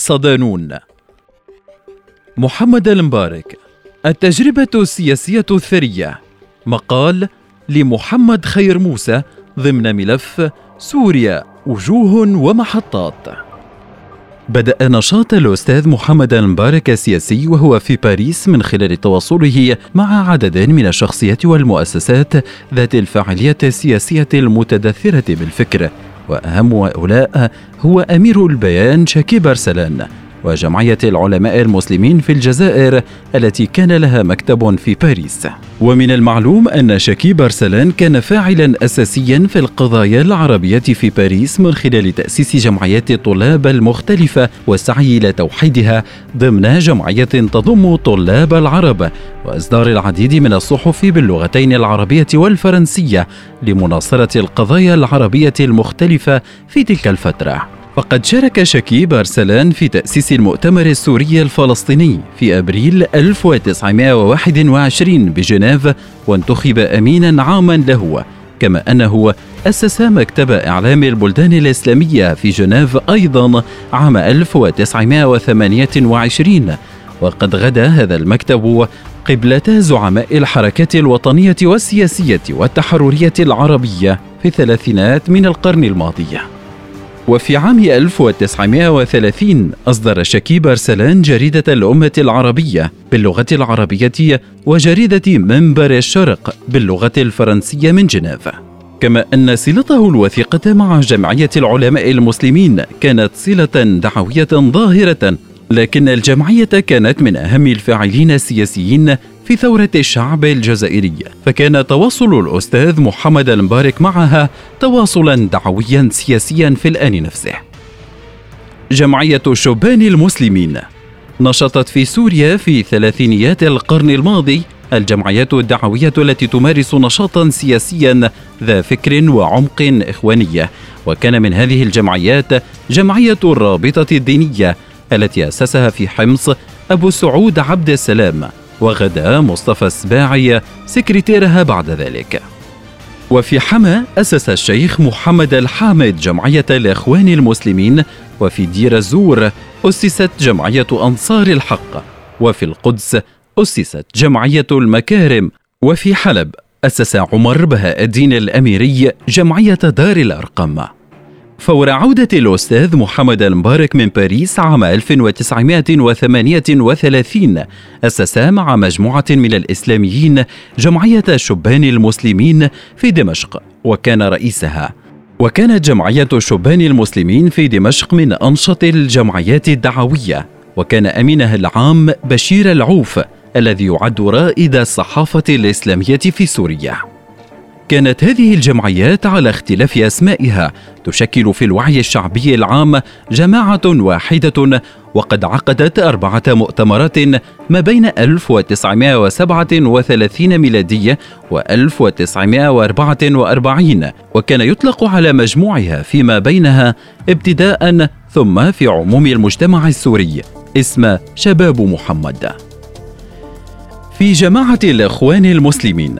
صدانون. محمد المبارك التجربة السياسية الثرية. مقال لمحمد خير موسى ضمن ملف سوريا وجوه ومحطات. بدأ نشاط الأستاذ محمد المبارك السياسي وهو في باريس من خلال تواصله مع عدد من الشخصيات والمؤسسات ذات الفاعلية السياسية المتدثرة بالفكر. وأهم هؤلاء هو أمير البيان شكيب أرسلان وجمعية العلماء المسلمين في الجزائر التي كان لها مكتب في باريس. ومن المعلوم أن شكيب أرسلان كان فاعلا أساسيا في القضايا العربية في باريس من خلال تأسيس جمعيات الطلاب المختلفة والسعي إلى توحيدها ضمن جمعية تضم طلاب العرب وإصدار العديد من الصحف باللغتين العربية والفرنسية لمناصرة القضايا العربية المختلفة في تلك الفترة. فقد شارك شكيب أرسلان في تأسيس المؤتمر السوري الفلسطيني في أبريل 1921 بجنيف وانتخب أمينا عاما له كما أنه أسس مكتب إعلام البلدان الإسلامية في جنيف أيضا عام 1928 وقد غدا هذا المكتب قبلة زعماء الحركات الوطنية والسياسية والتحررية العربية في الثلاثينات من القرن الماضي. وفي عام 1930 أصدر شكيب أرسلان جريدة الأمة العربية باللغة العربية وجريدة منبر الشرق باللغة الفرنسية من جنيف. كما أن صلته الوثيقة مع جمعية العلماء المسلمين كانت صلة دعوية ظاهرة لكن الجمعية كانت من أهم الفاعلين السياسيين في ثورة الشعب الجزائري فكان تواصل الأستاذ محمد المبارك معها تواصلا دعويا سياسيا في الآن نفسه. جمعية شبان المسلمين نشطت في سوريا في ثلاثينيات القرن الماضي. الجمعيات الدعوية التي تمارس نشاطا سياسيا ذا فكر وعمق إخوانية. وكان من هذه الجمعيات جمعية الرابطة الدينية التي أسسها في حمص أبو سعود عبد السلام وغدا مصطفى السباعي سكرتيرها بعد ذلك. وفي حما أسس الشيخ محمد الحامد جمعية الإخوان المسلمين وفي دير الزور أسست جمعية أنصار الحق وفي القدس أسست جمعية المكارم وفي حلب أسس عمر بهاء الدين الأميري جمعية دار الأرقم. فور عودة الأستاذ محمد المبارك من باريس عام 1938 أسس مع مجموعة من الإسلاميين جمعية شبان المسلمين في دمشق وكان رئيسها. وكانت جمعية شبان المسلمين في دمشق من أنشط الجمعيات الدعوية. وكان أمينها العام بشير العوف الذي يعد رائد الصحافة الإسلامية في سوريا. كانت هذه الجمعيات على اختلاف أسمائها. تشكل في الوعي الشعبي العام جماعة واحدة وقد عقدت أربعة مؤتمرات ما بين 1937 ميلادية و 1944 وكان يطلق على مجموعها فيما بينها ابتداء ثم في عموم المجتمع السوري اسم شباب محمد. في جماعة الإخوان المسلمين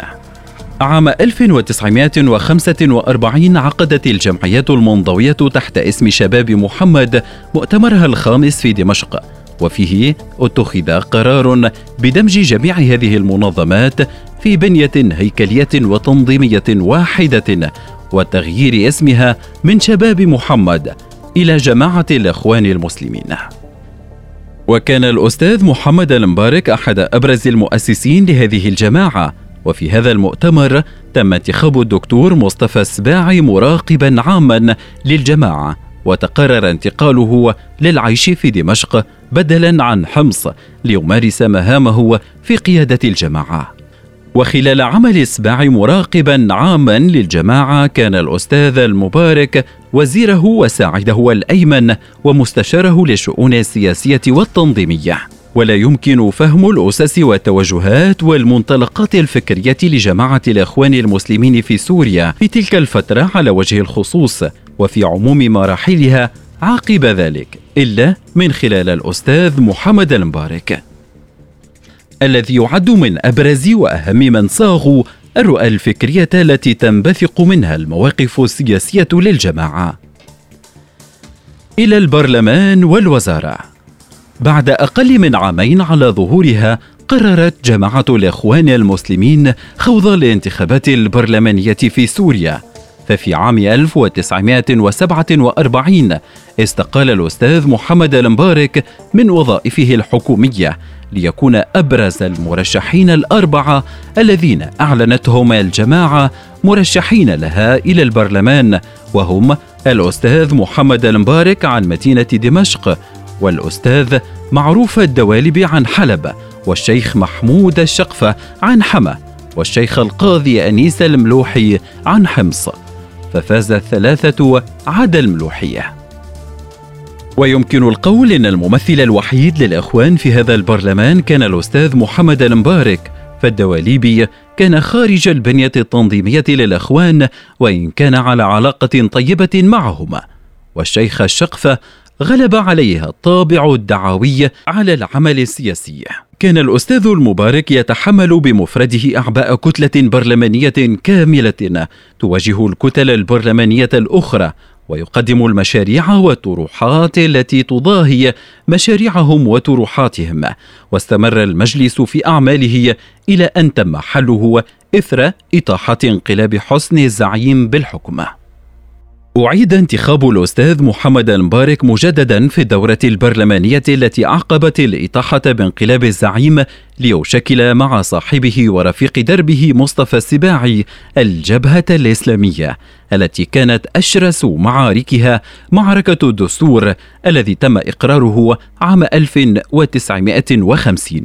عام 1945 عقدت الجمعيات المنضوية تحت اسم شباب محمد مؤتمرها الخامس في دمشق وفيه اتخذ قرار بدمج جميع هذه المنظمات في بنية هيكلية وتنظيمية واحدة وتغيير اسمها من شباب محمد إلى جماعة الإخوان المسلمين. وكان الأستاذ محمد المبارك أحد أبرز المؤسسين لهذه الجماعة وفي هذا المؤتمر تم انتخاب الدكتور مصطفى السباعي مراقبا عاما للجماعة وتقرر انتقاله للعيش في دمشق بدلا عن حمص ليمارس مهامه في قيادة الجماعة. وخلال عمل السباع مراقبا عاما للجماعة كان الأستاذ المبارك وزيره وساعده الأيمن ومستشاره للشؤون السياسية والتنظيمية. ولا يمكن فهم الأسس والتوجهات والمنطلقات الفكرية لجماعة الإخوان المسلمين في سوريا في تلك الفترة على وجه الخصوص وفي عموم مراحلها عقب ذلك إلا من خلال الأستاذ محمد المبارك. الذي يعد من أبرز وأهم من صاغوا الرؤى الفكرية التي تنبثق منها المواقف السياسية للجماعة. إلى البرلمان والوزارة. بعد أقل من عامين على ظهورها قررت جماعة الإخوان المسلمين خوض الانتخابات البرلمانية في سوريا. ففي عام 1947 استقال الأستاذ محمد المبارك من وظائفه الحكومية ليكون أبرز المرشحين الأربعة الذين أعلنتهم الجماعة مرشحين لها إلى البرلمان وهم الأستاذ محمد المبارك عن مدينة دمشق والأستاذ معروف الدوالبي عن حلب والشيخ محمود الشقفة عن حما والشيخ القاضي أنيس الملوحي عن حمص ففاز الثلاثة عدا الملوحية. ويمكن القول إن الممثل الوحيد للإخوان في هذا البرلمان كان الأستاذ محمد المبارك فالدواليبي كان خارج البنية التنظيمية للإخوان وإن كان على علاقة طيبة معهما. والشيخ الشقفة غلب عليها الطابع الدعوي على العمل السياسي. كان الأستاذ المبارك يتحمل بمفرده أعباء كتلة برلمانية كاملة تواجه الكتل البرلمانية الأخرى ويقدم المشاريع والطروحات التي تضاهي مشاريعهم وطروحاتهم. واستمر المجلس في أعماله إلى أن تم حله إثر إطاحة انقلاب حسن الزعيم بالحكم. أعيد انتخاب الأستاذ محمد المبارك مجددا في الدورة البرلمانية التي أعقبت الإطاحة بانقلاب الزعيم ليشكل مع صاحبه ورفيق دربه مصطفى السباعي الجبهة الإسلامية التي كانت أشرس معاركها معركة الدستور الذي تم إقراره عام 1950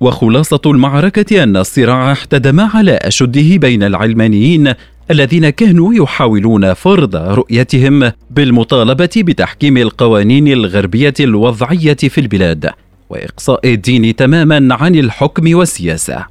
وخلاصة المعركة أن الصراع احتدم على أشده بين العلمانيين الذين كانوا يحاولون فرض رؤيتهم بالمطالبة بتحكيم القوانين الغربية الوضعية في البلاد وإقصاء الدين تماما عن الحكم والسياسة.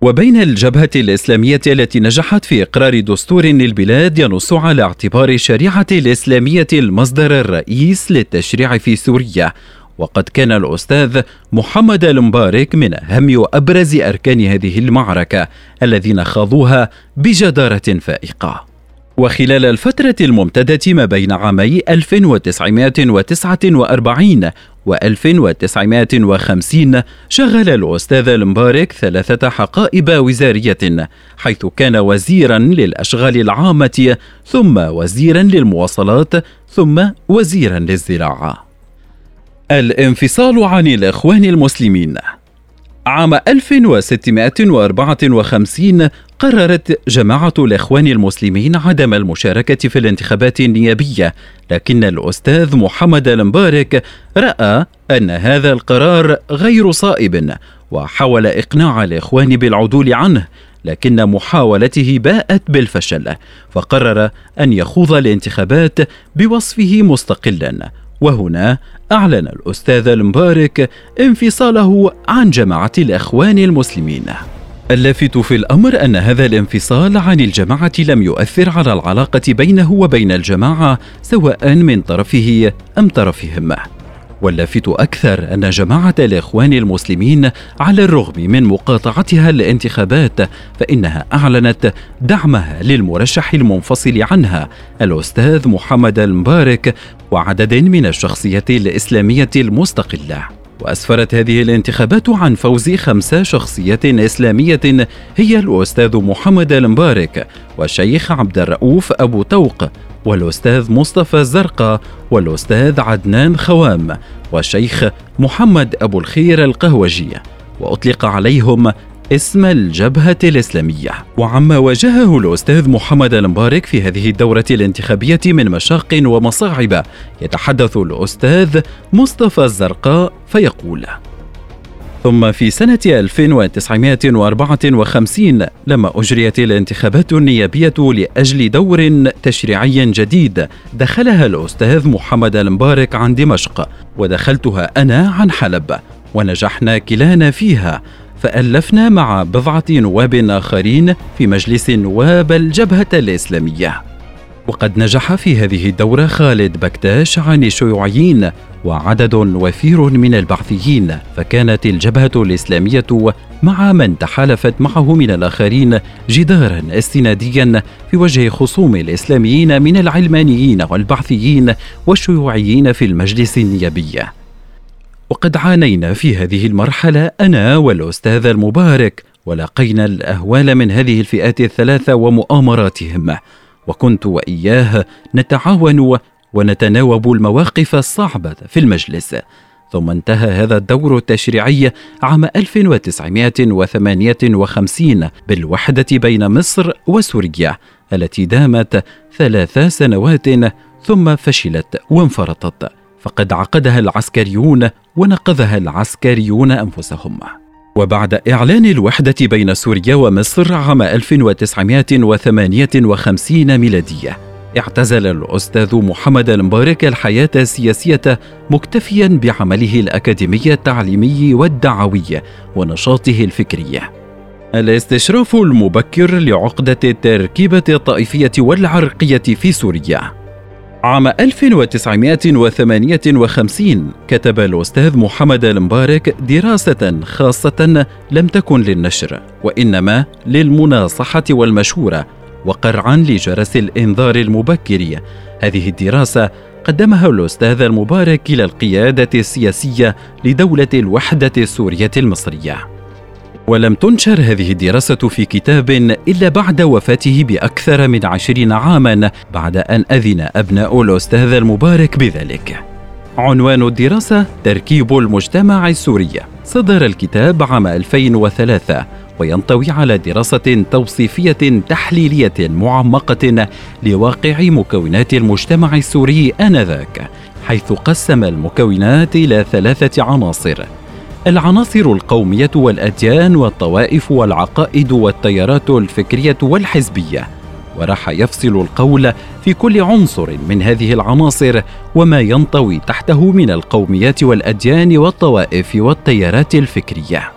وبين الجبهة الإسلامية التي نجحت في إقرار دستور للبلاد ينص على اعتبار الشريعه الإسلامية المصدر الرئيس للتشريع في سوريا وقد كان الأستاذ محمد المبارك من أهم وأبرز أركان هذه المعركة الذين خاضوها بجدارة فائقة. وخلال الفترة الممتدة ما بين عامي 1949 و 1950 شغل الأستاذ المبارك ثلاثة حقائب وزارية حيث كان وزيرا للأشغال العامة ثم وزيرا للمواصلات ثم وزيرا للزراعة. الانفصال عن الإخوان المسلمين. عام 1654 قررت جماعة الإخوان المسلمين عدم المشاركة في الانتخابات النيابية، لكن الأستاذ محمد المبارك رأى أن هذا القرار غير صائب، وحاول إقناع الإخوان بالعدول عنه، لكن محاولته باءت بالفشل، فقرر أن يخوض الانتخابات بوصفه مستقلا، وهنا أعلن الأستاذ المبارك انفصاله عن جماعة الإخوان المسلمين. اللافت في الأمر أن هذا الانفصال عن الجماعة لم يؤثر على العلاقة بينه وبين الجماعة سواء من طرفه أم طرفهم. واللافت أكثر أن جماعة الإخوان المسلمين على الرغم من مقاطعتها الانتخابات فإنها أعلنت دعمها للمرشح المنفصل عنها الأستاذ محمد المبارك وعدد من الشخصيات الإسلامية المستقلة. وأسفرت هذه الانتخابات عن فوز خمس شخصيات إسلامية هي الأستاذ محمد المبارك والشيخ عبد الرؤوف أبو توق والأستاذ مصطفى الزرقاء والأستاذ عدنان خوام والشيخ محمد أبو الخير القهوجي. وأطلق عليهم اسم الجبهة الإسلامية. وعما واجهه الأستاذ محمد المبارك في هذه الدورة الانتخابية من مشاق ومصاعب. يتحدث الأستاذ مصطفى الزرقاء فيقول ثم في سنة 1954 لما أجريت الانتخابات النيابية لأجل دور تشريعي جديد. دخلها الأستاذ محمد المبارك عن دمشق ودخلتها أنا عن حلب ونجحنا كلانا فيها. فألفنا مع بضعة نواب آخرين في مجلس النواب الجبهة الإسلامية. وقد نجح في هذه الدورة خالد بكتاش عن الشيوعيين وعدد وفير من البعثيين فكانت الجبهة الإسلامية مع من تحالفت معه من الآخرين جدارا استناديا في وجه خصوم الإسلاميين من العلمانيين والبعثيين والشيوعيين في المجلس النيابي. وقد عانينا في هذه المرحلة أنا والأستاذ المبارك ولقينا الأهوال من هذه الفئات الثلاثة ومؤامراتهم. وكنت وإياه نتعاون ونتناوب المواقف الصعبة في المجلس. ثم انتهى هذا الدور التشريعي عام 1958 بالوحدة بين مصر وسوريا التي دامت ثلاث سنوات ثم فشلت وانفرطت. فقد عقدها العسكريون ونقضها العسكريون أنفسهم. وبعد إعلان الوحدة بين سوريا ومصر عام 1958 ميلادية اعتزل الأستاذ محمد المبارك الحياة السياسية مكتفيا بعمله الأكاديمي التعليمي والدعوي ونشاطه الفكري. الاستشراف المبكر لعقدة التركيبة الطائفية والعرقية في سوريا. عام 1958 كتب الأستاذ محمد المبارك دراسة خاصة لم تكن للنشر وإنما للمناصحة والمشورة وقرعا لجرس الإنذار المبكر. هذه الدراسة قدمها الأستاذ المبارك إلى القيادة السياسية لدولة الوحدة السورية المصرية. ولم تنشر هذه الدراسة في كتاب إلا بعد وفاته بأكثر من عشرين عاما بعد أن أذن أبناء الأستاذ المبارك بذلك. عنوان الدراسة تركيب المجتمع السوري. صدر الكتاب عام 2003 وينطوي على دراسة توصيفية تحليلية معمقة لواقع مكونات المجتمع السوري آنذاك حيث قسم المكونات إلى ثلاثة عناصر. العناصر القومية والأديان والطوائف والعقائد والتيارات الفكرية والحزبية وراح يفصل القول في كل عنصر من هذه العناصر وما ينطوي تحته من القوميات والأديان والطوائف والتيارات الفكرية.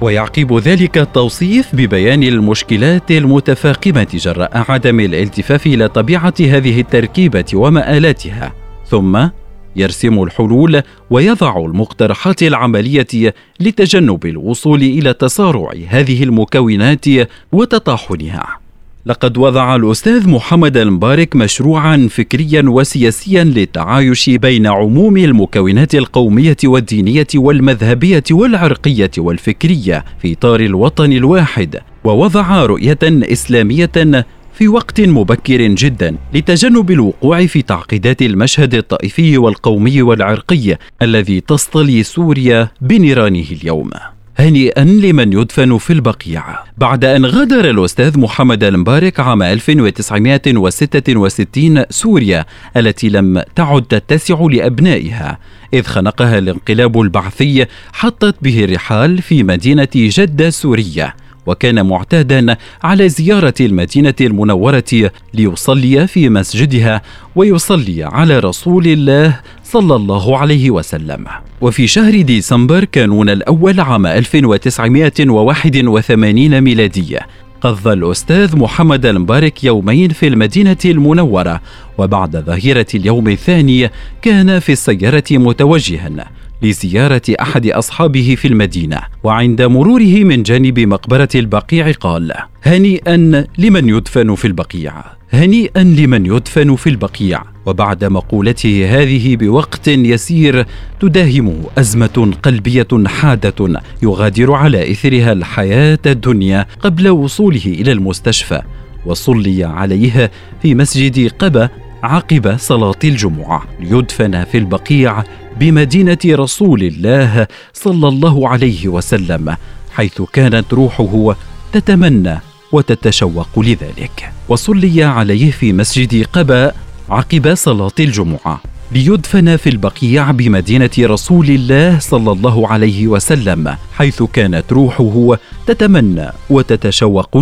ويعقب ذلك التوصيف ببيان المشكلات المتفاقمة جراء عدم الالتفاف إلى طبيعه هذه التركيبة ومآلاتها ثم يرسم الحلول ويضع المقترحات العملية لتجنب الوصول إلى تسارع هذه المكونات وتطاحنها. لقد وضع الأستاذ محمد المبارك مشروعا فكريا وسياسيا للتعايش بين عموم المكونات القومية والدينية والمذهبية والعرقية والفكرية في إطار الوطن الواحد ووضع رؤية إسلامية في وقت مبكر جدا لتجنب الوقوع في تعقيدات المشهد الطائفي والقومي والعرقي الذي تصطلي سوريا بنيرانه اليوم. هنيئا لمن يدفن في البقيع. بعد أن غادر الأستاذ محمد المبارك عام 1966 سوريا التي لم تعد تتسع لأبنائها إذ خنقها الانقلاب البعثي حطت به الرحال في مدينة جدة سورية. وكان معتادا على زيارة المدينة المنورة ليصلي في مسجدها ويصلي على رسول الله صلى الله عليه وسلم. وفي شهر ديسمبر كانون الأول عام 1981 ميلادية قضى الأستاذ محمد المبارك يومين في المدينة المنورة وبعد ظهيرة اليوم الثاني كان في السيارة متوجها لزيارة أحد أصحابه في المدينة وعند مروره من جانب مقبرة البقيع قال هنيئا لمن يدفن في البقيع هنيئا لمن يدفن في البقيع وبعد مقولته هذه بوقت يسير تداهمه أزمة قلبية حادة يغادر على إثرها الحياة الدنيا قبل وصوله إلى المستشفى وصلي عليه في مسجد قبة عقب صلاة الجمعة ليدفن في البقيع بمدينة رسول الله صلى الله عليه وسلم حيث كانت روحه تتمنى وتتشوق لذلك. وصلي عليه في مسجد قباء عقب صلاة الجمعة. ليدفن في البقيع بمدينة رسول الله صلى الله عليه وسلم حيث كانت روحه تتمنى وتتشوق